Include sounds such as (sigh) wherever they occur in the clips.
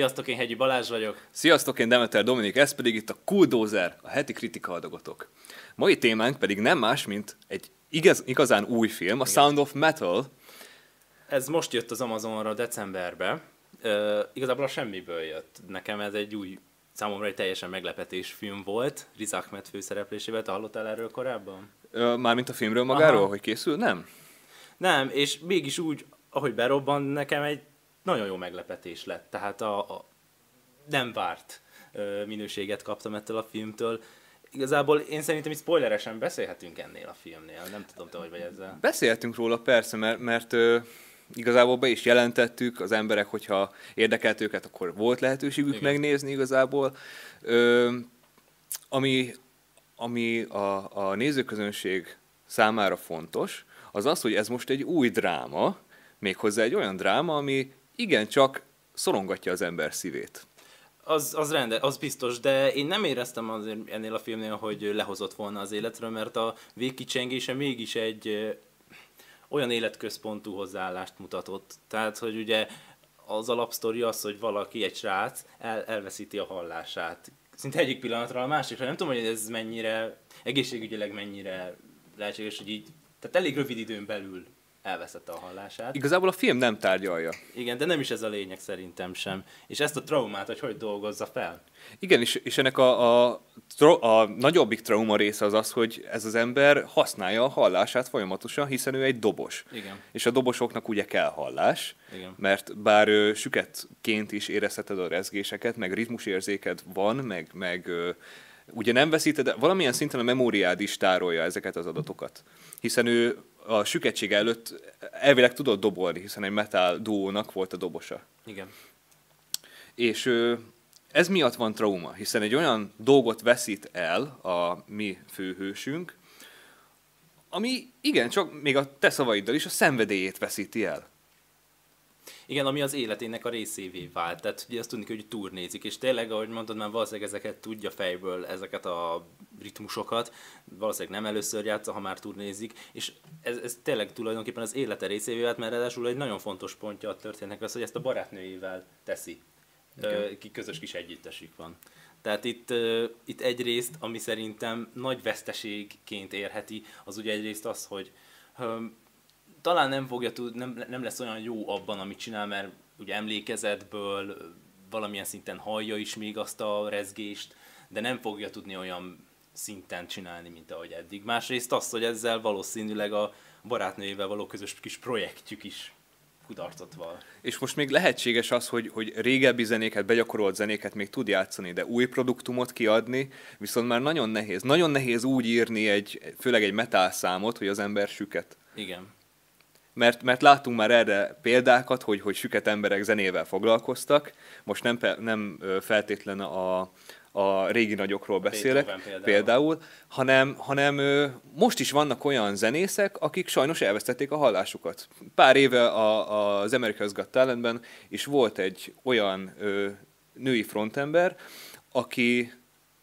Sziasztok, én Hegyi Balázs vagyok. Sziasztok, én Demeter Dominik, ez pedig itt a Cooldozer, a heti kritika adagotok. Mai témánk pedig nem más, mint egy igaz, igazán új film, a Igen. Sound of Metal. Ez most jött az Amazonra decemberbe. Uh, igazából a semmiből jött. Nekem ez egy új, számomra egy teljesen meglepetés film volt. Riz Ahmed főszereplésével. Te hallottál erről korábban? Uh, Mármint a filmről magáról, Aha. hogy készül? Nem. Nem, és mégis úgy, ahogy berobban, nekem egy nagyon jó meglepetés lett. Tehát a, a nem várt minőséget kaptam ettől a filmtől. Igazából én szerintem itt spoileresen beszélhetünk ennél a filmnél. Nem tudom, te hogy vagy ezzel. Beszélhetünk róla persze, mert, mert igazából be is jelentettük az emberek, hogyha érdekelt őket, akkor volt lehetőségük Igen. megnézni igazából. Ö, ami ami a, a nézőközönség számára fontos, az az, hogy ez most egy új dráma, méghozzá egy olyan dráma, ami igencsak szorongatja az ember szívét. Az, az rende, az biztos, de én nem éreztem azért ennél a filmnél, hogy lehozott volna az életről, mert a végkicsengése mégis egy olyan életközpontú hozzáállást mutatott. Tehát, hogy ugye az alapsztori az, hogy valaki, egy srác el, elveszíti a hallását. Szinte egyik pillanatra a másikra. Nem tudom, hogy ez mennyire, egészségügyileg mennyire lehetséges, hogy így, tehát elég rövid időn belül elveszette a hallását. Igazából a film nem tárgyalja. Igen, de nem is ez a lényeg szerintem sem. És ezt a traumát, hogy hogy dolgozza fel. Igen, és, és ennek a, a, a nagyobbik trauma része az az, hogy ez az ember használja a hallását folyamatosan, hiszen ő egy dobos. Igen. És a dobosoknak ugye kell hallás, Igen. mert bár ö, süketként is érezheted a rezgéseket, meg ritmusérzéked van, meg, meg ö, ugye nem veszíted, de valamilyen szinten a memóriád is tárolja ezeket az adatokat. Hiszen ő a süketség előtt elvileg tudott dobolni, hiszen egy metal duónak volt a dobosa. Igen. És ez miatt van trauma, hiszen egy olyan dolgot veszít el a mi főhősünk, ami igen, csak még a te szavaiddal is a szenvedélyét veszíti el. Igen, ami az életének a részévé vált. Tehát ugye azt tudni, hogy turnézik, és tényleg, ahogy mondtad, már valószínűleg ezeket tudja fejből, ezeket a ritmusokat, valószínűleg nem először játsza, ha már turnézik, és ez, ez tényleg tulajdonképpen az élete részévé vált, mert ráadásul egy nagyon fontos pontja a történetnek az, hogy ezt a barátnőjével teszi. Ki közös kis együttesük van. Tehát itt, uh, itt egyrészt, ami szerintem nagy veszteségként érheti, az ugye egyrészt az, hogy um, talán nem fogja tud, nem, nem lesz olyan jó abban, amit csinál, mert ugye emlékezetből valamilyen szinten hallja is még azt a rezgést, de nem fogja tudni olyan szinten csinálni, mint ahogy eddig. Másrészt azt, hogy ezzel valószínűleg a barátnőjével való közös kis projektjük is kudarcot val. És most még lehetséges az, hogy, hogy régebbi zenéket, begyakorolt zenéket még tud játszani, de új produktumot kiadni, viszont már nagyon nehéz. Nagyon nehéz úgy írni egy, főleg egy metal számot, hogy az ember süket. Igen mert, mert láttunk már erre példákat, hogy, hogy süket emberek zenével foglalkoztak, most nem, nem feltétlen a, a régi nagyokról beszélek például, például hanem, hanem most is vannak olyan zenészek, akik sajnos elvesztették a hallásukat. Pár éve a, az America's Got Talentben is volt egy olyan ö, női frontember, aki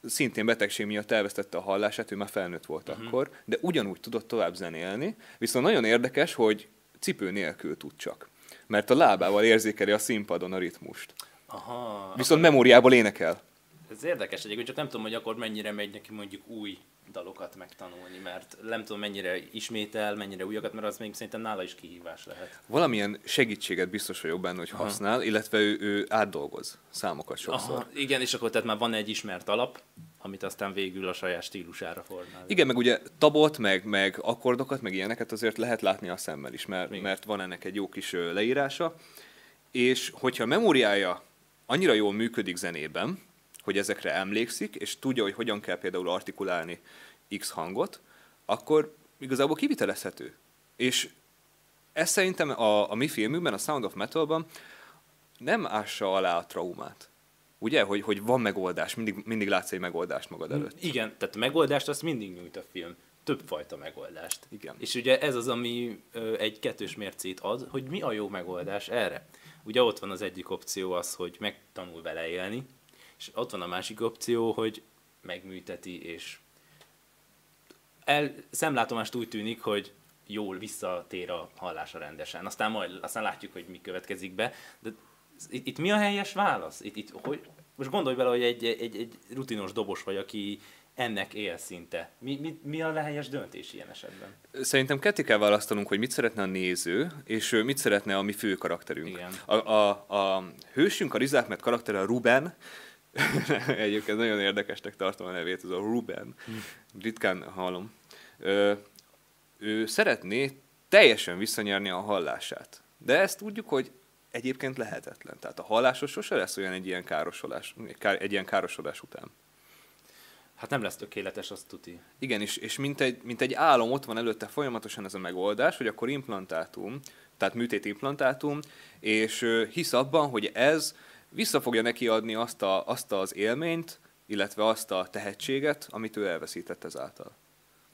szintén betegség miatt elvesztette a hallását, ő már felnőtt volt uh-huh. akkor, de ugyanúgy tudott tovább zenélni. Viszont nagyon érdekes, hogy cipő nélkül tud csak. Mert a lábával érzékeli a színpadon a ritmust. Aha. Viszont memóriából énekel. Ez érdekes egyébként, csak nem tudom, hogy akkor mennyire megy neki mondjuk új dalokat megtanulni, mert nem tudom mennyire ismétel, mennyire újakat, mert az még szerintem nála is kihívás lehet. Valamilyen segítséget biztos vagyok benne, hogy használ, Aha. illetve ő, ő átdolgoz számokat sokszor. Aha, igen, és akkor tehát már van egy ismert alap, amit aztán végül a saját stílusára formál. Igen, meg ugye tabot, meg, meg akkordokat, meg ilyeneket azért lehet látni a szemmel is, mert, mert van ennek egy jó kis leírása, és hogyha a memóriája annyira jól működik zenében, hogy ezekre emlékszik, és tudja, hogy hogyan kell például artikulálni X hangot, akkor igazából kivitelezhető. És ez szerintem a, a mi filmünkben, a Sound of Metalban nem ássa alá a traumát. Ugye, hogy, hogy van megoldás, mindig, mindig látsz egy megoldást magad előtt. Igen, tehát a megoldást azt mindig nyújt a film. Több fajta megoldást. Igen. És ugye ez az, ami ö, egy kettős mércét ad, hogy mi a jó megoldás erre. Ugye ott van az egyik opció az, hogy megtanul vele élni, és ott van a másik opció, hogy megműteti, és el, szemlátomást úgy tűnik, hogy jól visszatér a hallása rendesen. Aztán majd aztán látjuk, hogy mi következik be, de itt, itt mi a helyes válasz? Itt, itt, hogy, most gondolj bele, hogy egy, egy, egy rutinos dobos vagy, aki ennek él szinte. Mi, mi, mi a lehelyes döntés ilyen esetben? Szerintem ketté kell választanunk, hogy mit szeretne a néző, és mit szeretne a mi fő karakterünk. Igen. A, a, a hősünk, a Rizák, mert karaktere a Ruben, (laughs) egyébként nagyon érdekesnek tartom a nevét, ez a Ruben, hm. ritkán hallom. Ö, ő szeretné teljesen visszanyerni a hallását. De ezt tudjuk, hogy egyébként lehetetlen. Tehát a hallásos sose lesz olyan egy ilyen károsodás, egy ilyen károsodás után. Hát nem lesz tökéletes, azt tuti. Igen, és, és mint, egy, mint egy álom ott van előtte folyamatosan ez a megoldás, hogy akkor implantátum, tehát műtét implantátum, és hisz abban, hogy ez vissza fogja neki adni azt, a, azt az élményt, illetve azt a tehetséget, amit ő elveszített ezáltal.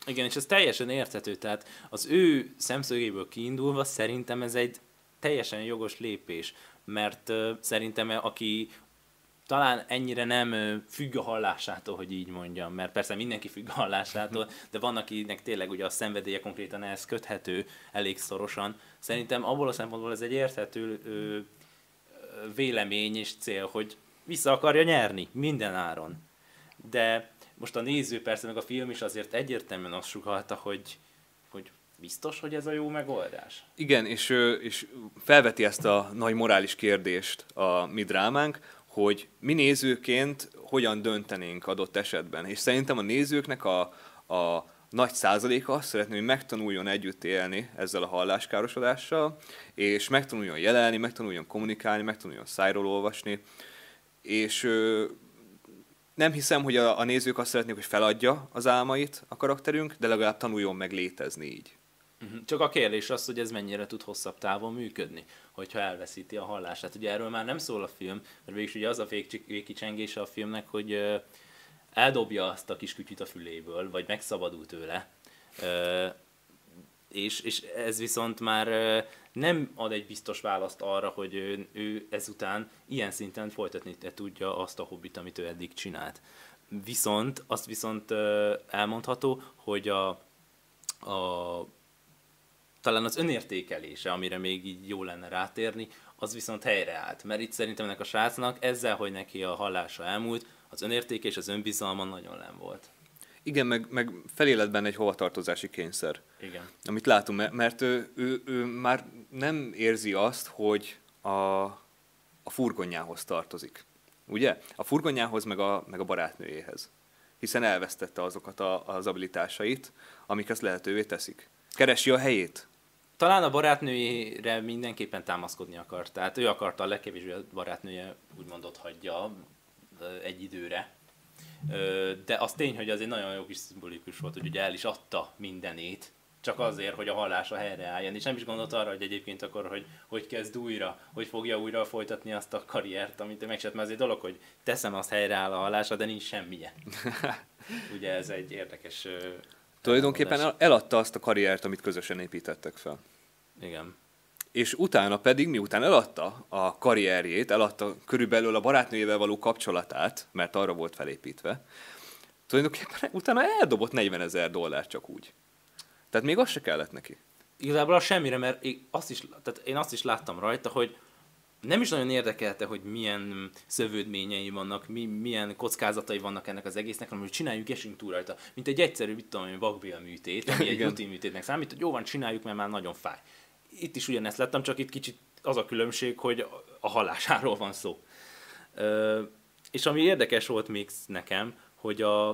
Igen, és ez teljesen érthető, tehát az ő szemszögéből kiindulva szerintem ez egy teljesen jogos lépés, mert uh, szerintem aki talán ennyire nem függ a hallásától, hogy így mondjam, mert persze mindenki függ a hallásától, (laughs) de van, akinek tényleg ugye a szenvedélye konkrétan ehhez köthető elég szorosan. Szerintem abból a szempontból ez egy érthető vélemény és cél, hogy vissza akarja nyerni minden áron. De most a néző persze, meg a film is azért egyértelműen azt sugalta, hogy, hogy biztos, hogy ez a jó megoldás? Igen, és, és felveti ezt a nagy morális kérdést a mi drámánk, hogy mi nézőként hogyan döntenénk adott esetben. És szerintem a nézőknek a, a nagy százaléka azt szeretné, hogy megtanuljon együtt élni ezzel a halláskárosodással, és megtanuljon jelelni, megtanuljon kommunikálni, megtanuljon szájról olvasni, és ö, nem hiszem, hogy a, a nézők azt szeretnék, hogy feladja az álmait a karakterünk, de legalább tanuljon meg létezni így. Mhm. Csak a kérdés az, hogy ez mennyire tud hosszabb távon működni, hogyha elveszíti a hallását. Ugye erről már nem szól a film, mert végül ugye az a végkicsengése a filmnek, hogy eldobja azt a kis kütyüt a füléből, vagy megszabadul tőle. És, és ez viszont már nem ad egy biztos választ arra, hogy ő, ő ezután ilyen szinten folytatni tudja azt a hobbit, amit ő eddig csinált. Viszont, azt viszont elmondható, hogy a, a talán az önértékelése, amire még így jó lenne rátérni, az viszont helyreállt. Mert itt szerintem ennek a srácnak ezzel, hogy neki a hallása elmúlt, az önértéke és az önbizalma nagyon nem volt. Igen, meg, meg feléletben egy hovatartozási kényszer. Igen. Amit látunk, mert, ő, ő, ő már nem érzi azt, hogy a, a furgonjához tartozik. Ugye? A furgonjához, meg a, meg a barátnőjéhez. Hiszen elvesztette azokat a, az abilitásait, amik ezt lehetővé teszik. Keresi a helyét talán a barátnőjére mindenképpen támaszkodni akart. Tehát ő akarta a legkevésbé a barátnője úgymond ott hagyja egy időre. De az tény, hogy az egy nagyon jó kis szimbolikus volt, hogy ugye el is adta mindenét, csak azért, hogy a hallása helyreálljon, és nem is gondolt arra, hogy egyébként akkor, hogy hogy kezd újra, hogy fogja újra folytatni azt a karriert, amit megcsinált, mert az egy dolog, hogy teszem azt helyreáll a hallása, de nincs semmilyen. (laughs) Ugye ez egy érdekes Tulajdonképpen eladta azt a karriert, amit közösen építettek fel. Igen. És utána pedig, miután eladta a karrierjét, eladta körülbelül a barátnőjével való kapcsolatát, mert arra volt felépítve, tulajdonképpen utána eldobott 40 ezer dollár csak úgy. Tehát még az se kellett neki. Igazából az semmire, mert én azt is, tehát én azt is láttam rajta, hogy nem is nagyon érdekelte, hogy milyen szövődményei vannak, mi, milyen kockázatai vannak ennek az egésznek, hanem hogy csináljuk, esünk túl rajta. Mint egy egyszerű, mit tudom, vakbél műtét, ami egy rutin műtétnek számít, hogy jó van, csináljuk, mert már nagyon fáj. Itt is ugyanezt láttam, csak itt kicsit az a különbség, hogy a halásáról van szó. Ö, és ami érdekes volt még nekem, hogy a,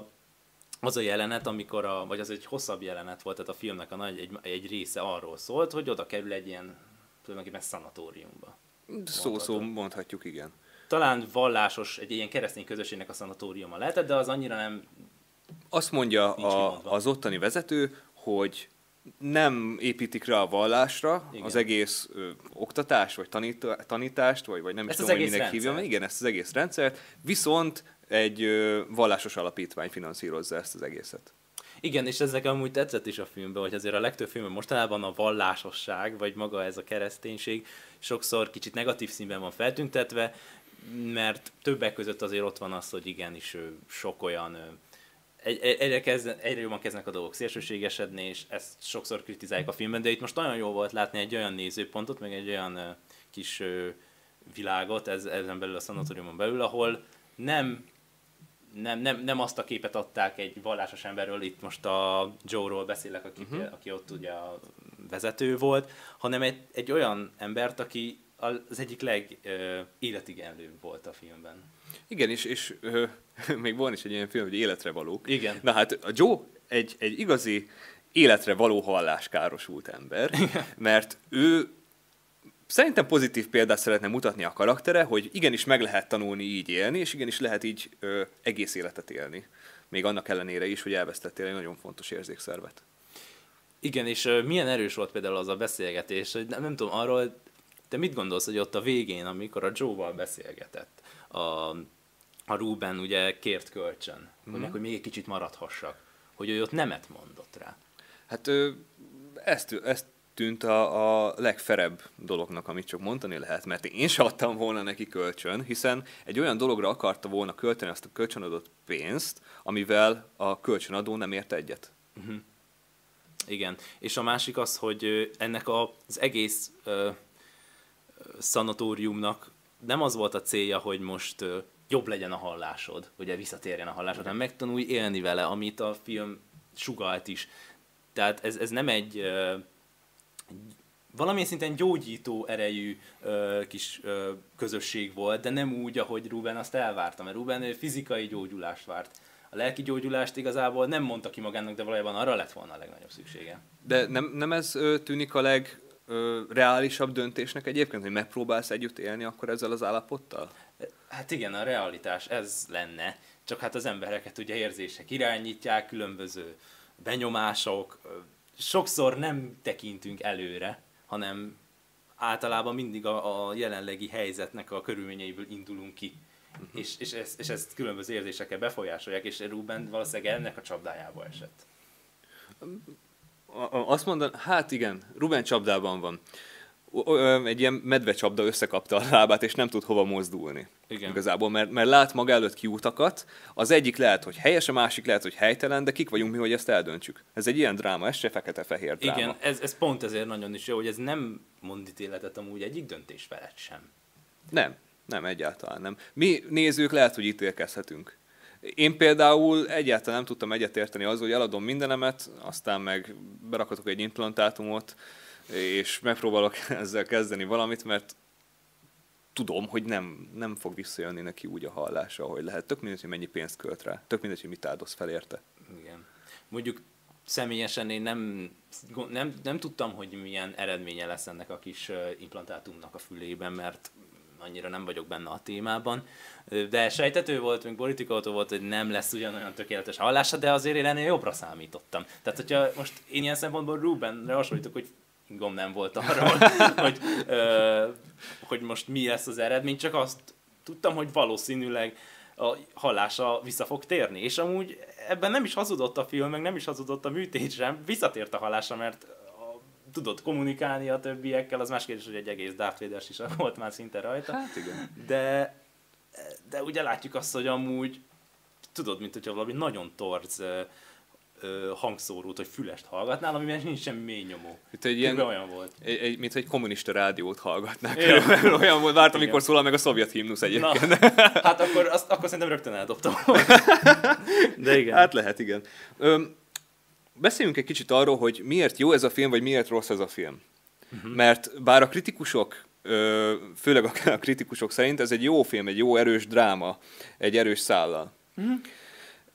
az a jelenet, amikor a, vagy az egy hosszabb jelenet volt, tehát a filmnek a nagy egy, egy része arról szólt, hogy oda kerül egy ilyen tulajdonképpen szanatóriumba Szó-szó mondhatjuk, igen. Talán vallásos, egy ilyen keresztény közösségnek a szanatóriuma lehetett, de az annyira nem... Azt mondja a, az ottani vezető, hogy nem építik rá a vallásra igen. az egész ö, oktatást, vagy tanít, tanítást, vagy, vagy nem ezt is tudom, hogy minek hívjam. Igen, ezt az egész rendszert, viszont egy ö, vallásos alapítvány finanszírozza ezt az egészet. Igen, és ezek amúgy tetszett is a filmben, hogy azért a legtöbb filmben mostanában a vallásosság, vagy maga ez a kereszténység sokszor kicsit negatív színben van feltüntetve, mert többek között azért ott van az, hogy igenis sok olyan egyre, kezd, egyre jobban kezdnek a dolgok szélsőségesedni, és ezt sokszor kritizálják a filmben, de itt most nagyon jó volt látni egy olyan nézőpontot, meg egy olyan kis világot, ez, ezen belül a szanatóriumon belül, ahol nem nem, nem, nem azt a képet adták egy vallásos emberről, itt most a Joe-ról beszélek, aki, uh-huh. aki ott ugye a vezető volt, hanem egy, egy olyan embert, aki az egyik legéletigenlőbb volt a filmben. Igen, és, és ö, (laughs) még van is egy ilyen film, hogy életre valók. Igen. Na hát a Joe egy, egy igazi életre való halláskárosult ember, mert ő szerintem pozitív példát szeretne mutatni a karaktere, hogy igenis meg lehet tanulni így élni, és igenis lehet így ö, egész életet élni. Még annak ellenére is, hogy elvesztettél egy nagyon fontos érzékszervet. Igen, és ö, milyen erős volt például az a beszélgetés, hogy nem, nem tudom, arról, te mit gondolsz, hogy ott a végén, amikor a Joe-val beszélgetett, a, a Ruben ugye kért kölcsön, mm. hogy, hogy még egy kicsit maradhassak, hogy ő ott nemet mondott rá. Hát ö, ezt, ezt tűnt a, a legferebb dolognak, amit csak mondani lehet, mert én sem adtam volna neki kölcsön, hiszen egy olyan dologra akarta volna költeni azt a kölcsönadott pénzt, amivel a kölcsönadó nem ért egyet. Uh-huh. Igen, és a másik az, hogy ennek az egész uh, szanatóriumnak nem az volt a célja, hogy most jobb legyen a hallásod, ugye visszatérjen a hallásod, hanem megtanulj élni vele, amit a film sugalt is. Tehát ez, ez nem egy uh, valamilyen szinten gyógyító erejű ö, kis ö, közösség volt, de nem úgy, ahogy Ruben azt elvárta, mert Ruben fizikai gyógyulást várt. A lelki gyógyulást igazából nem mondta ki magának, de valójában arra lett volna a legnagyobb szüksége. De nem, nem ez tűnik a legreálisabb döntésnek egyébként, hogy megpróbálsz együtt élni akkor ezzel az állapottal? Hát igen, a realitás ez lenne, csak hát az embereket ugye érzések irányítják, különböző benyomások, sokszor nem tekintünk előre, hanem általában mindig a, a jelenlegi helyzetnek a körülményeiből indulunk ki. Uh-huh. És, és, ezt, és ezt különböző érzésekkel befolyásolják, és Ruben valószínűleg ennek a csapdájába esett. Azt mondan, hát igen, Ruben csapdában van egy ilyen medvecsapda összekapta a lábát, és nem tud hova mozdulni. Igen. Igazából, mert, mert lát maga előtt kiútakat, az egyik lehet, hogy helyes, a másik lehet, hogy helytelen, de kik vagyunk mi, hogy ezt eldöntsük. Ez egy ilyen dráma, ez se fekete-fehér dráma. Igen, ez, ez pont ezért nagyon is jó, hogy ez nem mond ítéletet amúgy egyik döntés felett sem. Nem, nem, egyáltalán nem. Mi nézők lehet, hogy ítélkezhetünk. Én például egyáltalán nem tudtam egyetérteni azzal, hogy eladom mindenemet, aztán meg berakatok egy implantátumot, és megpróbálok (laughs) ezzel kezdeni valamit, mert tudom, hogy nem, nem fog visszajönni neki úgy a hallása, ahogy lehet. Tök mindegy, hogy mennyi pénzt költ rá. Tök mindegy, hogy mit áldoz fel érte. Igen. Mondjuk személyesen én nem, nem, nem tudtam, hogy milyen eredménye lesz ennek a kis implantátumnak a fülében, mert annyira nem vagyok benne a témában, de sejtető volt, még politikautó volt, hogy nem lesz ugyanolyan tökéletes hallása, de azért én ennél jobbra számítottam. Tehát, hogyha most én ilyen szempontból Rubenre hasonlítok, hogy gomb nem volt arra, (laughs) hogy, ö, hogy most mi lesz az eredmény, csak azt tudtam, hogy valószínűleg a hallása vissza fog térni. És amúgy ebben nem is hazudott a film, meg nem is hazudott a műtét sem, visszatért a hallása, mert tudott kommunikálni a többiekkel, az más kérdés, hogy egy egész Darth Vader is (laughs) volt már szinte rajta. Hát igen. De, de ugye látjuk azt, hogy amúgy tudod, mint hogyha valami nagyon torz hangszórót, hogy fülest hallgatnál, amiben nincs semmi mély nyomó. Itt egy ilyen, olyan volt. Egy, egy, mint egy kommunista rádiót hallgatnák. Ja. (laughs) olyan volt, várt, amikor szólal meg a szovjet himnusz egyébként. Na, hát akkor, azt, akkor szerintem rögtön eldobtam. (laughs) De igen. Hát lehet, igen. Öm, beszéljünk egy kicsit arról, hogy miért jó ez a film, vagy miért rossz ez a film. Uh-huh. Mert bár a kritikusok főleg (laughs) a kritikusok szerint ez egy jó film, egy jó erős dráma, egy erős szállal. Uh-huh.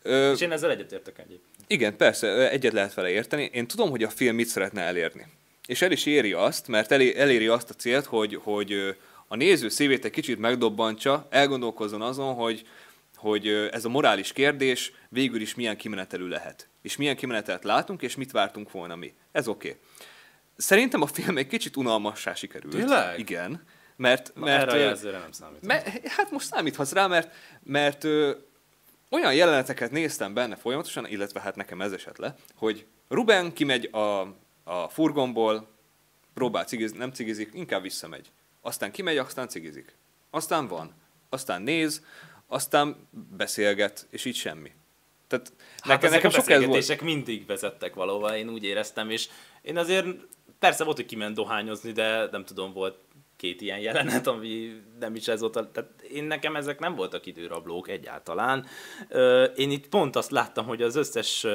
Ö, És én ezzel egyetértek egyébként. Igen, persze, egyet lehet vele érteni. Én tudom, hogy a film mit szeretne elérni. És el is éri azt, mert eléri azt a célt, hogy, hogy a néző szívét egy kicsit megdobbantsa, elgondolkozzon azon, hogy, hogy ez a morális kérdés végül is milyen kimenetelű lehet. És milyen kimenetelt látunk, és mit vártunk volna mi. Ez oké. Okay. Szerintem a film egy kicsit unalmassá sikerült. Tényleg? Igen. Mert, mert, erre nem számít. Mert, hát most számíthatsz rá, mert, mert olyan jeleneteket néztem benne folyamatosan, illetve hát nekem ez esett le, hogy Ruben kimegy a, a furgonból, próbál cigizni, nem cigizik, inkább visszamegy. Aztán kimegy, aztán cigizik. Aztán van. Aztán néz, aztán beszélget, és így semmi. Tehát hát nekem, nekem sok ez volt. mindig vezettek valóban, én úgy éreztem, és én azért persze volt, hogy kiment dohányozni, de nem tudom, volt két ilyen jelenet, ami nem is ez volt. A, tehát én nekem ezek nem voltak időrablók egyáltalán. Én itt pont azt láttam, hogy az összes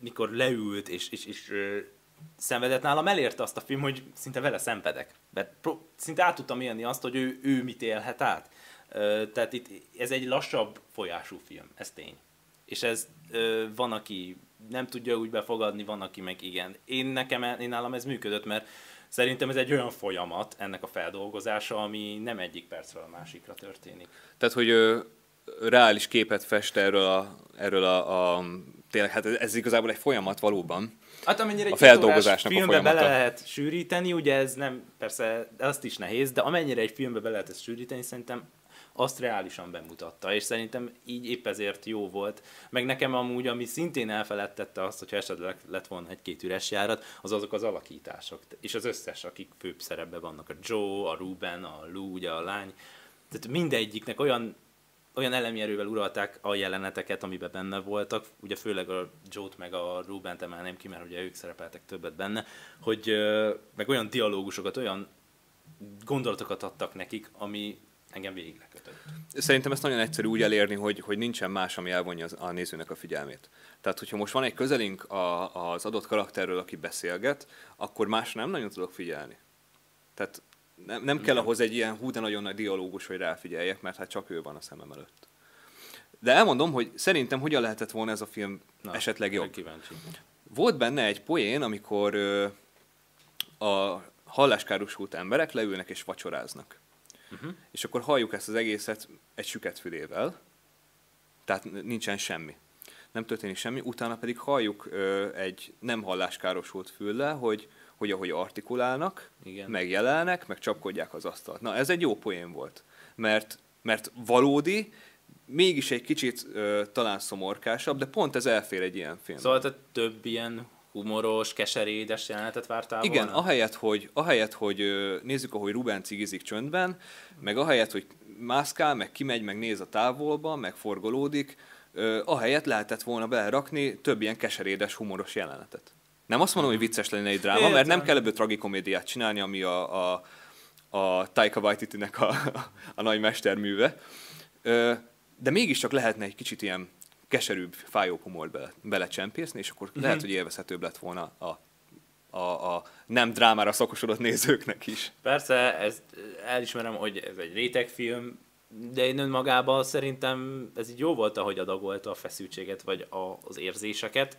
mikor leült és, és, és szenvedett nálam, elérte azt a film, hogy szinte vele szenvedek. Mert szinte át tudtam élni azt, hogy ő, ő mit élhet át. Tehát itt ez egy lassabb folyású film, ez tény. És ez van, aki nem tudja úgy befogadni, van, aki meg igen. Én nekem, én nálam ez működött, mert szerintem ez egy olyan folyamat, ennek a feldolgozása, ami nem egyik percről a másikra történik. Tehát, hogy ö, reális képet fest erről a, erről a, a tényleg, hát ez igazából egy folyamat valóban. Hát amennyire egy a feldolgozásnak filmbe a bele lehet sűríteni, ugye ez nem, persze azt is nehéz, de amennyire egy filmbe bele lehet ezt sűríteni, szerintem azt reálisan bemutatta, és szerintem így épp ezért jó volt. Meg nekem amúgy, ami szintén elfeledtette azt, hogyha esetleg lett volna egy-két üres járat, az azok az alakítások, és az összes, akik főbb szerepben vannak, a Joe, a Ruben, a Lou, ugye a lány, tehát mindegyiknek olyan olyan elemi erővel uralták a jeleneteket, amiben benne voltak, ugye főleg a Joe-t meg a Ruben-t emelném ki, mert ugye ők szerepeltek többet benne, hogy meg olyan dialógusokat, olyan gondolatokat adtak nekik, ami engem végig lekötött. Szerintem ezt nagyon egyszerű úgy elérni, hogy, hogy nincsen más, ami elvonja az, a nézőnek a figyelmét. Tehát, hogyha most van egy közelink a, az adott karakterről, aki beszélget, akkor más nem nagyon tudok figyelni. Tehát nem, nem kell ahhoz egy ilyen hú, de nagyon nagy dialógus, hogy ráfigyeljek, mert hát csak ő van a szemem előtt. De elmondom, hogy szerintem hogyan lehetett volna ez a film Na, esetleg jobb. Kíváncsi. Volt benne egy poén, amikor ö, a halláskárosult emberek leülnek és vacsoráznak. Uh-huh. És akkor halljuk ezt az egészet egy süket fülével, tehát nincsen semmi. Nem történik semmi, utána pedig halljuk ö, egy nem halláskárosult füllel, hogy hogy ahogy artikulálnak, Igen. megjelennek, meg csapkodják az asztalt. Na, ez egy jó poén volt, mert, mert valódi, mégis egy kicsit ö, talán szomorkásabb, de pont ez elfér egy ilyen film. Szóval te több ilyen humoros, keserédes jelenetet vártál Igen, volna? ahelyett, hogy, ahelyett, hogy nézzük, ahogy Ruben cigizik csöndben, meg ahelyett, hogy mászkál, meg kimegy, meg néz a távolba, meg forgolódik, ahelyett lehetett volna belerakni több ilyen keserédes, humoros jelenetet. Nem azt mondom, hogy vicces lenne egy dráma, Értem. mert nem kell ebből tragikomédiát csinálni, ami a, a, a Taika Waititi-nek a, a nagy mesterműve. De mégiscsak lehetne egy kicsit ilyen keserűbb, fájóbb humort bele, belecsempészni, és akkor uh-huh. lehet, hogy élvezhetőbb lett volna a, a, a nem drámára szakosodott nézőknek is. Persze, ezt elismerem, hogy ez egy rétegfilm, de én önmagában szerintem ez így jó volt, ahogy adagolta a feszültséget, vagy a, az érzéseket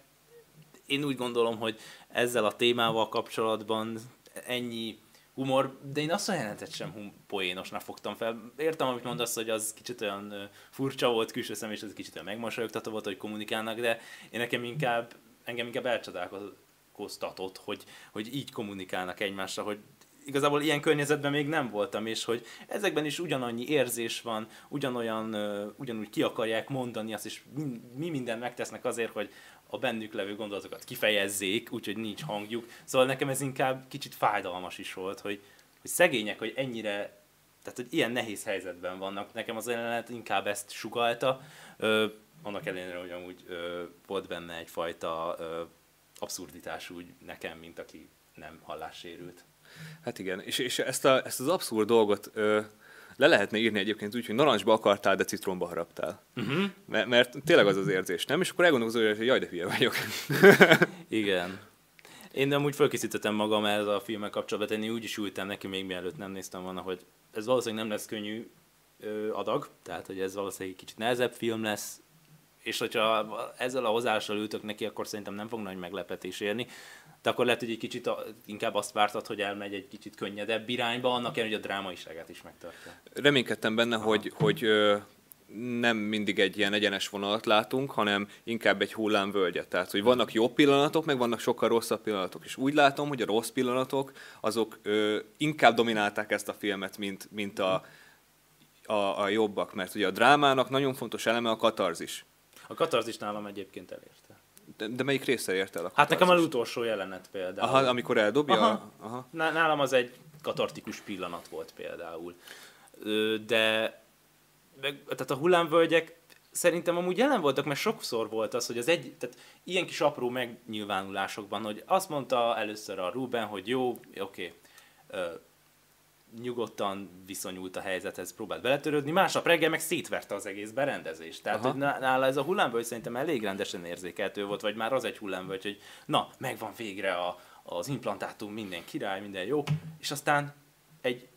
én úgy gondolom, hogy ezzel a témával kapcsolatban ennyi humor, de én azt a jelentet sem hum, poénosnak fogtam fel. Értem, amit mondasz, hogy az kicsit olyan furcsa volt külső szem, és ez kicsit olyan megmosolyogtató volt, hogy kommunikálnak, de én nekem inkább, engem inkább elcsodálkoztatott, hogy, hogy így kommunikálnak egymással, hogy igazából ilyen környezetben még nem voltam, és hogy ezekben is ugyanannyi érzés van, ugyanolyan, ugyanúgy ki akarják mondani azt, és mi, mi mindent megtesznek azért, hogy a bennük levő gondolatokat kifejezzék, úgyhogy nincs hangjuk. Szóval nekem ez inkább kicsit fájdalmas is volt, hogy, hogy szegények, hogy ennyire, tehát hogy ilyen nehéz helyzetben vannak. Nekem az jelenet inkább ezt sugalta, ö, annak ellenére, hogy amúgy ö, volt benne egyfajta ö, abszurditás úgy nekem, mint aki nem hallássérült. Hát igen, és, és ezt, a, ezt az abszurd dolgot ö, le lehetne írni egyébként úgy, hogy narancsba akartál, de citromba haraptál. Uh-huh. Mert, mert tényleg az az érzés, nem? És akkor elgondolkozol, hogy jaj, de hülye vagyok. (laughs) Igen. Én nem úgy felkészítettem magam ez a filmmel kapcsolatban, én úgy is ültem neki még mielőtt nem néztem volna, hogy ez valószínűleg nem lesz könnyű ö, adag, tehát hogy ez valószínűleg egy kicsit nehezebb film lesz, és hogyha ezzel a hozzáállással ültök neki, akkor szerintem nem fog nagy meglepetés érni de akkor lehet, hogy egy kicsit a, inkább azt vártad, hogy elmegy egy kicsit könnyedebb irányba, annak ellenére, hogy a drámaiságát is megtartja. Reménykedtem benne, Aha. hogy, hogy nem mindig egy ilyen egyenes vonalat látunk, hanem inkább egy hullámvölgyet. Tehát, hogy vannak jó pillanatok, meg vannak sokkal rosszabb pillanatok. És úgy látom, hogy a rossz pillanatok, azok ö, inkább dominálták ezt a filmet, mint, mint a, a, a jobbak. Mert ugye a drámának nagyon fontos eleme a katarzis. A katarzis nálam egyébként elérte. De, de melyik része ért el? A hát nekem az utolsó jelenet például. Aha, amikor eldobja? Aha. Aha. Nálam az egy katartikus pillanat volt például. De tehát a hullámvölgyek szerintem amúgy jelen voltak, mert sokszor volt az, hogy az egy, tehát ilyen kis apró megnyilvánulásokban, hogy azt mondta először a Ruben, hogy jó, oké, okay, nyugodtan viszonyult a helyzethez, próbált beletörődni, másnap reggel meg szétverte az egész berendezést. Tehát, Aha. hogy nála ez a hullámvölgy szerintem elég rendesen érzékeltő volt, vagy már az egy hullámvölgy, hogy na, megvan végre a, az implantátum, minden király, minden jó, és aztán egy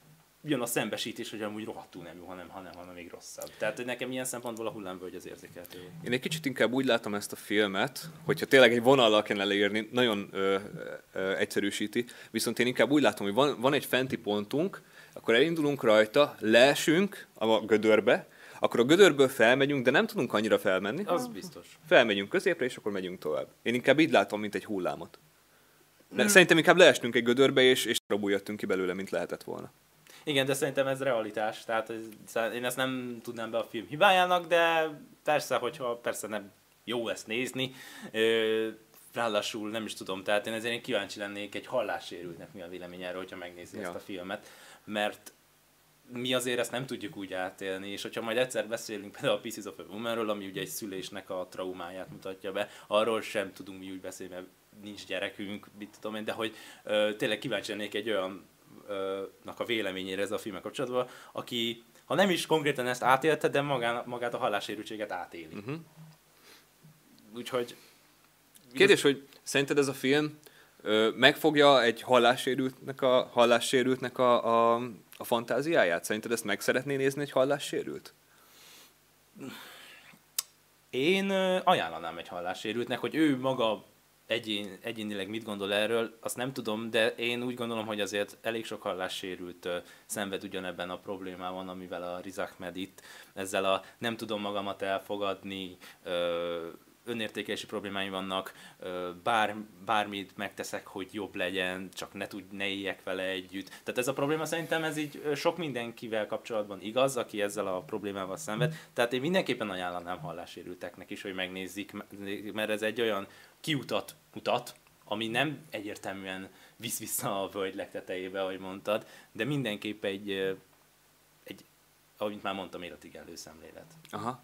jön a szembesítés, hogy amúgy rohadtul nem jó, hanem, hanem, hanem még rosszabb. Tehát, hogy nekem ilyen szempontból a hullámvölgy az érzékeltő. Én egy kicsit inkább úgy látom ezt a filmet, hogyha tényleg egy vonallal kellene leírni, nagyon ö, ö, egyszerűsíti, viszont én inkább úgy látom, hogy van, van egy fenti pontunk, akkor elindulunk rajta, leesünk a gödörbe, akkor a gödörből felmegyünk, de nem tudunk annyira felmenni. Az biztos. Felmegyünk középre, és akkor megyünk tovább. Én inkább így látom, mint egy hullámot. De hmm. Szerintem inkább leestünk egy gödörbe, és, és rabul jöttünk ki belőle, mint lehetett volna. Igen, de szerintem ez realitás, tehát én ezt nem tudnám be a film hibájának, de persze, hogyha persze nem jó ezt nézni, ráadásul nem is tudom, tehát én ezért én kíváncsi lennék egy hallássérültnek mi a vélemény erről, hogyha megnézi ja. ezt a filmet, mert mi azért ezt nem tudjuk úgy átélni, és hogyha majd egyszer beszélünk például a Pieces of a Womanről, ami ugye egy szülésnek a traumáját mutatja be, arról sem tudunk mi úgy beszélni, mert nincs gyerekünk, mit tudom én, de hogy ö, tényleg kíváncsi lennék egy olyan nak a véleményére ez a filmek kapcsolatban, aki ha nem is konkrétan ezt átélte, de magán, magát a hallássérültséget átéli. Uh-huh. Úgyhogy... Kérdés, hogy szerinted ez a film ö, megfogja egy hallássérültnek a, hallássérültnek a, a, a fantáziáját? Szerinted ezt meg szeretné nézni egy hallássérült? Én ajánlanám egy hallássérültnek, hogy ő maga egyén, egyénileg mit gondol erről, azt nem tudom, de én úgy gondolom, hogy azért elég sok hallássérült uh, szenved ugyanebben a problémában, amivel a Rizak Medit, ezzel a nem tudom magamat elfogadni, uh, önértékelési problémáim vannak, bár, bármit megteszek, hogy jobb legyen, csak ne tud, ne éljek vele együtt. Tehát ez a probléma szerintem ez így sok mindenkivel kapcsolatban igaz, aki ezzel a problémával szenved. Tehát én mindenképpen ajánlanám hallássérülteknek is, hogy megnézzük, mert ez egy olyan kiutat mutat, ami nem egyértelműen visz vissza a völgy legtetejébe, ahogy mondtad, de mindenképp egy, egy ahogy már mondtam, életigenlő szemlélet. Aha.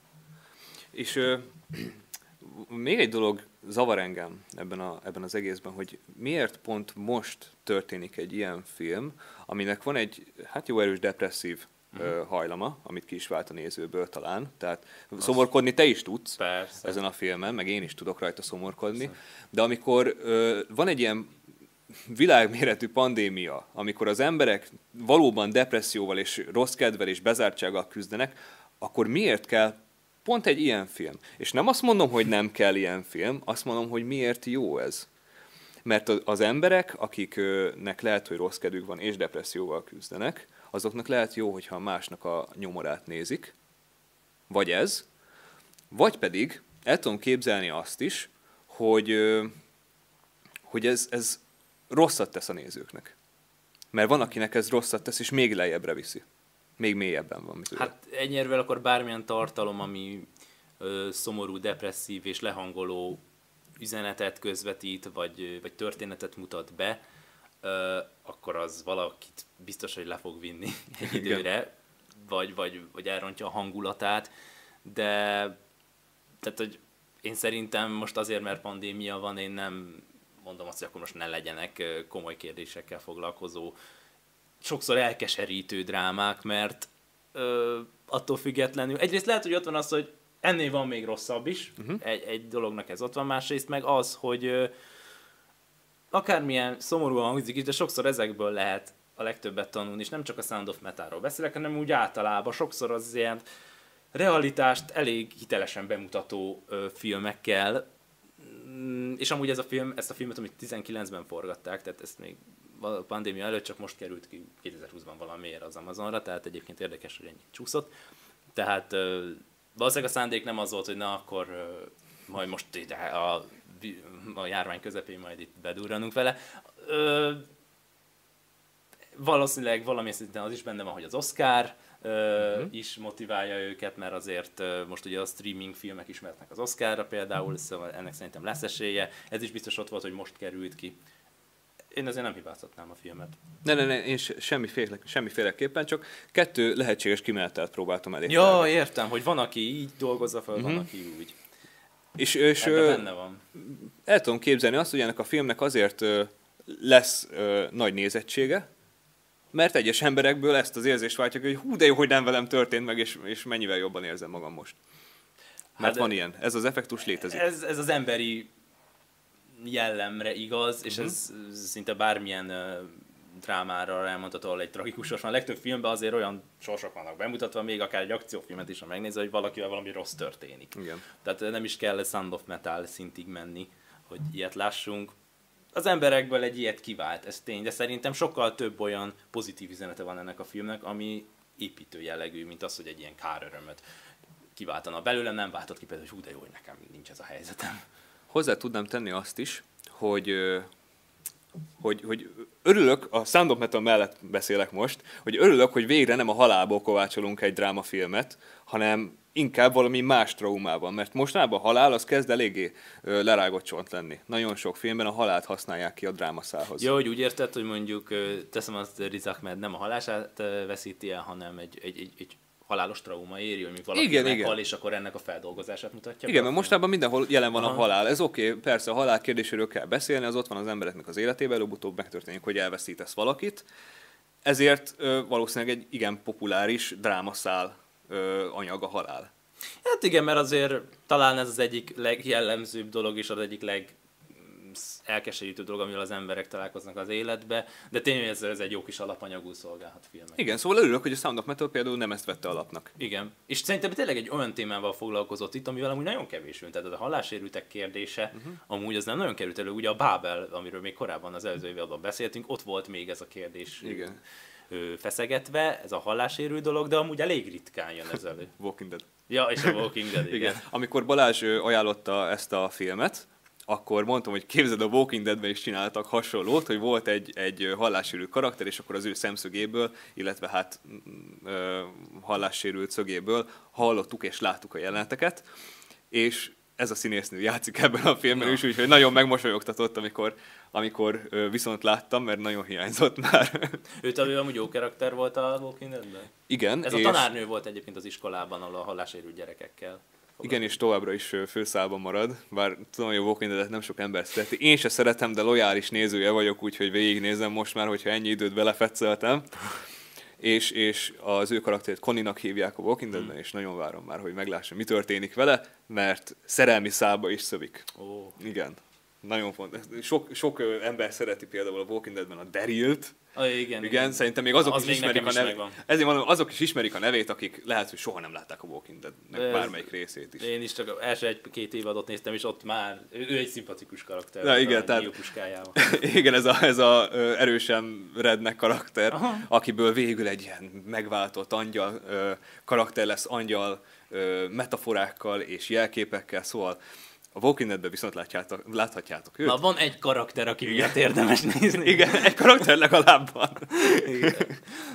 És ö, még egy dolog zavar engem ebben, a, ebben az egészben, hogy miért pont most történik egy ilyen film, aminek van egy hát jó erős depresszív uh-huh. hajlama, amit ki is vált a nézőből talán. Tehát Azt szomorkodni te is tudsz persze. ezen a filmen, meg én is tudok rajta szomorkodni. Persze. De amikor ö, van egy ilyen világméretű pandémia, amikor az emberek valóban depresszióval és rossz kedvel és bezártsággal küzdenek, akkor miért kell pont egy ilyen film? És nem azt mondom, hogy nem kell ilyen film, azt mondom, hogy miért jó ez. Mert az emberek, akiknek lehet, hogy rossz kedvük van és depresszióval küzdenek, azoknak lehet jó, hogyha másnak a nyomorát nézik, vagy ez, vagy pedig el tudom képzelni azt is, hogy, hogy ez, ez rosszat tesz a nézőknek. Mert van, akinek ez rosszat tesz, és még lejjebbre viszi. Még mélyebben van. Mit hát ennyiervel akkor bármilyen tartalom, ami ö, szomorú, depresszív és lehangoló üzenetet közvetít, vagy, vagy történetet mutat be, akkor az valakit biztos, hogy le fog vinni (laughs) egy időre, vagy, vagy, vagy elrontja a hangulatát, de tehát, hogy én szerintem most azért, mert pandémia van, én nem mondom azt, hogy akkor most ne legyenek komoly kérdésekkel foglalkozó, sokszor elkeserítő drámák, mert ö, attól függetlenül, egyrészt lehet, hogy ott van az, hogy ennél van még rosszabb is, uh-huh. egy, egy dolognak ez ott van, másrészt meg az, hogy akármilyen szomorúan hangzik is, de sokszor ezekből lehet a legtöbbet tanulni, és nem csak a Sound of Metalról beszélek, hanem úgy általában sokszor az ilyen realitást elég hitelesen bemutató ö, filmekkel, mm, és amúgy ez a film, ezt a filmet, amit 19-ben forgatták, tehát ezt még a pandémia előtt csak most került ki 2020-ban valamiért az Amazonra, tehát egyébként érdekes, hogy ennyi csúszott. Tehát ö, valószínűleg a szándék nem az volt, hogy na akkor ö, majd most ide a a járvány közepén majd itt bedurranunk vele. Ö, valószínűleg valami szinten az is benne van, hogy az Oscar ö, uh-huh. is motiválja őket, mert azért ö, most ugye a streaming filmek ismertnek az Oscarra például, uh-huh. szóval ennek szerintem lesz esélye. Ez is biztos ott volt, hogy most került ki. Én azért nem hibáztatnám a filmet. Ne, ne, ne, én semmiféle, semmiféleképpen, csak kettő lehetséges kimenetelt próbáltam elérni. Ja, értem, hogy van, aki így dolgozza fel, uh-huh. van, mhm. aki úgy. És, és benne van. El tudom képzelni azt, hogy ennek a filmnek azért lesz nagy nézettsége, mert egyes emberekből ezt az érzést váltják, hogy hú, de jó, hogy nem velem történt meg, és, és mennyivel jobban érzem magam most. Mert hát, van ilyen, ez az effektus létezik. Ez, ez az emberi jellemre igaz, és uh-huh. ez szinte bármilyen drámára elmondható, ahol egy tragikus sors van. A legtöbb filmben azért olyan sorsok vannak bemutatva, még akár egy akciófilmet is, ha megnézed, hogy valakivel valami rossz történik. Igen. Tehát nem is kell Sound of Metal szintig menni, hogy ilyet lássunk. Az emberekből egy ilyet kivált, ez tény, de szerintem sokkal több olyan pozitív üzenete van ennek a filmnek, ami építő jellegű, mint az, hogy egy ilyen kárörömöt kiváltana belőlem, nem váltott ki például, hogy hú, de jó, hogy nekem nincs ez a helyzetem. Hozzá tudnám tenni azt is, hogy hogy, hogy örülök, a Sound of Metal mellett beszélek most, hogy örülök, hogy végre nem a halálból kovácsolunk egy drámafilmet, hanem inkább valami más traumában, mert mostanában a halál az kezd eléggé lerágott csont lenni. Nagyon sok filmben a halált használják ki a drámaszához. Jó, hogy úgy érted, hogy mondjuk teszem azt Riz Ahmed nem a halását veszíti el, hanem egy, egy, egy, egy halálos trauma éri, hogy valaki igen, meghal, igen. és akkor ennek a feldolgozását mutatja. Igen, mert mostában mindenhol jelen van Aha. a halál. Ez oké, okay, persze a halál kérdéséről kell beszélni, az ott van az embereknek az életében, előbb-utóbb megtörténik, hogy elveszítesz valakit. Ezért ö, valószínűleg egy igen populáris drámaszál ö, anyag a halál. Hát igen, mert azért talán ez az egyik legjellemzőbb dolog, és az egyik leg elkeserítő dolog, amivel az emberek találkoznak az életbe, de tényleg ez, ez egy jó kis alapanyagú szolgálhat filmek. Igen, szóval örülök, hogy a Sound of Metal például nem ezt vette alapnak. Igen, és szerintem tényleg egy olyan témával foglalkozott itt, amivel amúgy nagyon kevés. Tehát a hallássérültek kérdése, uh-huh. amúgy az nem nagyon került elő. Ugye a Babel, amiről még korábban az előző évadban beszéltünk, ott volt még ez a kérdés. Igen feszegetve, ez a hallásérő dolog, de amúgy elég ritkán jön ez elő. Walking Dead. Ja, és a Walking Dead, (laughs) igen. igen. Amikor Balázs ajánlotta ezt a filmet, akkor mondtam, hogy képzeld, a Walking Deadben is csináltak hasonlót, hogy volt egy, egy hallássérült karakter, és akkor az ő szemszögéből, illetve hát ö, hallássérült szögéből hallottuk és láttuk a jeleneteket, és ez a színésznő játszik ebben a filmben is, úgyhogy nagyon megmosolyogtatott, amikor, amikor viszont láttam, mert nagyon hiányzott már. (laughs) Őt elő amúgy jó karakter volt a Walking Deadben? Igen. Ez és... a tanárnő volt egyébként az iskolában, ahol a hallássérült gyerekekkel igen, és továbbra is főszálban marad, bár tudom, hogy a Walking Dead-et nem sok ember szereti. Én se szeretem, de lojális nézője vagyok, úgyhogy végignézem most már, hogyha ennyi időt belefetszeltem. és, és az ő karakterét Connie-nak hívják a Walking Dead-ben, és nagyon várom már, hogy meglássam, mi történik vele, mert szerelmi szálba is szövik. Oh. Igen. Nagyon fontos. Sok, sok ember szereti például a Walking Deadben a Daryl-t, Ah, igen, igen, igen, szerintem még azok az is még ismerik a nevét. Ezért mondom, azok is ismerik a nevét, akik lehet, hogy soha nem látták a Walking Dead bármelyik részét is. Én is csak első egy-két évadot néztem, és ott már ő, ő egy szimpatikus karakter. Na, igen, tehát, (laughs) igen, ez a, ez a erősen rednek karakter, Aha. akiből végül egy ilyen megváltott angyal karakter lesz, angyal metaforákkal és jelképekkel, szóval a Walking Dead-ben viszont látjátok, láthatjátok őt. Na, van egy karakter, aki miatt érdemes (laughs) nézni. igen, egy karakter legalább van. igen.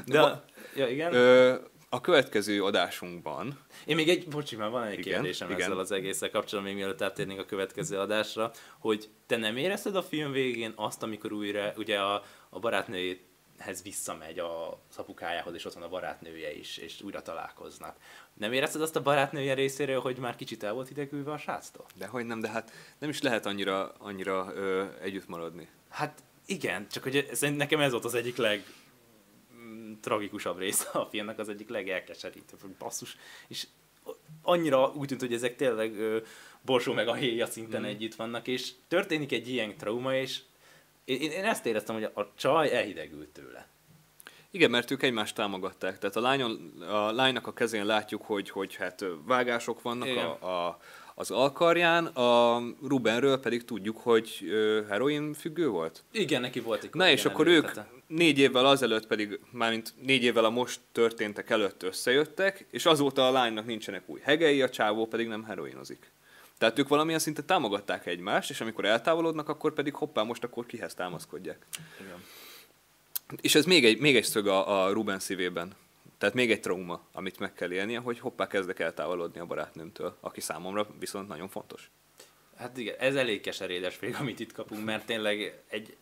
De, a, ja, igen. Ö, a következő adásunkban... Én még egy, bocsi, már van egy igen, kérdésem igen. ezzel az egésszel kapcsolatban, még mielőtt áttérnénk a következő adásra, hogy te nem érezted a film végén azt, amikor újra, ugye a, a barátnőjét hez visszamegy a apukájához, és ott van a barátnője is, és újra találkoznak. Nem érezted azt a barátnője részéről, hogy már kicsit el volt idegülve a sráctól? hogy nem, de hát nem is lehet annyira, annyira ö, együtt maradni. Hát igen, csak hogy ez, nekem ez volt az egyik leg mm, tragikusabb része a filmnek, az egyik legelkeserítőbb, hogy basszus, és annyira úgy tűnt, hogy ezek tényleg ö, borsó meg a héja szinten mm. együtt vannak, és történik egy ilyen trauma, és én, én ezt éreztem, hogy a csaj elhidegült tőle. Igen, mert ők egymást támogatták. Tehát a, lányon, a lánynak a kezén látjuk, hogy, hogy hát vágások vannak a, a, az alkarján, a Rubenről pedig tudjuk, hogy heroin függő volt. Igen, neki volt egy Na és akkor ők négy évvel azelőtt pedig, mármint négy évvel a most történtek előtt összejöttek, és azóta a lánynak nincsenek új hegei, a csávó pedig nem heroinozik. Tehát ők valamilyen szinten támogatták egymást, és amikor eltávolodnak, akkor pedig hoppá, most akkor kihez támaszkodják. Igen. És ez még egy, még egy szög a, a Ruben szívében. Tehát még egy trauma, amit meg kell élnie, hogy hoppá kezdek eltávolodni a barátnőmtől, aki számomra viszont nagyon fontos. Hát igen, ez elég keserédes még, amit itt kapunk, mert tényleg egy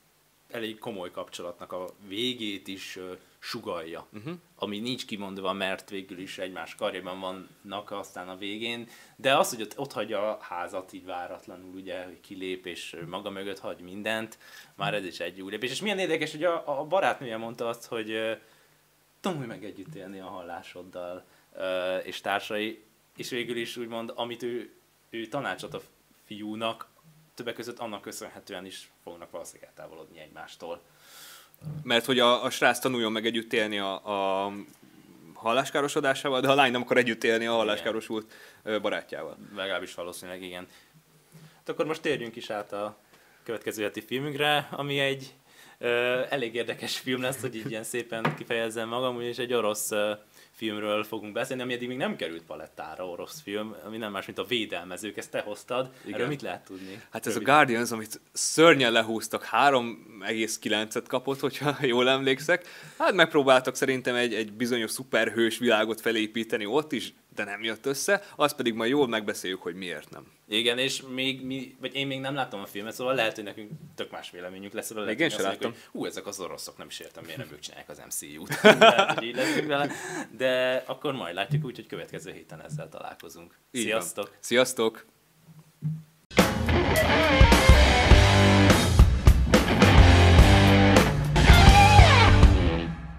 elég komoly kapcsolatnak a végét is sugalja, uh-huh. ami nincs kimondva, mert végül is egymás karjában vannak aztán a végén, de az, hogy ott, ott hagyja a házat így váratlanul, ugye, hogy kilép és maga mögött hagy mindent, már ez is egy új lépés. És milyen érdekes, hogy a, a barátnője mondta azt, hogy tanulj meg együtt élni a hallásoddal és társai, és végül is úgymond, amit ő, ő tanácsot a fiúnak, többek között annak köszönhetően is fognak valószínűleg eltávolodni egymástól. Mert hogy a, a srác tanuljon meg együtt élni a, a halláskárosodásával, de a lány nem akar együtt élni a halláskárosult barátjával. Legalábbis valószínűleg igen. Hát akkor most térjünk is át a következő heti filmünkre, ami egy ö, elég érdekes film lesz, hogy így ilyen szépen kifejezzem magam, és egy orosz ö, filmről fogunk beszélni, ami eddig még nem került palettára, orosz film, ami nem más, mint a Védelmezők, ezt te hoztad. Igen. Erről mit lehet tudni? Hát ez a Guardians, amit szörnyen lehúztak, 3,9-et kapott, hogyha (laughs) jól emlékszek. Hát megpróbáltak szerintem egy, egy bizonyos szuperhős világot felépíteni ott is, de nem jött össze, azt pedig majd jól megbeszéljük, hogy miért nem. Igen, és még mi, vagy én még nem láttam a filmet, szóval lehet, hogy nekünk tök más véleményünk lesz. Szóval Igen, én sem láttam. Hú, ezek az oroszok, nem is értem, miért nem ők csinálják az MCU-t. De, (laughs) de akkor majd látjuk úgyhogy következő héten ezzel találkozunk. Sziasztok! Sziasztok!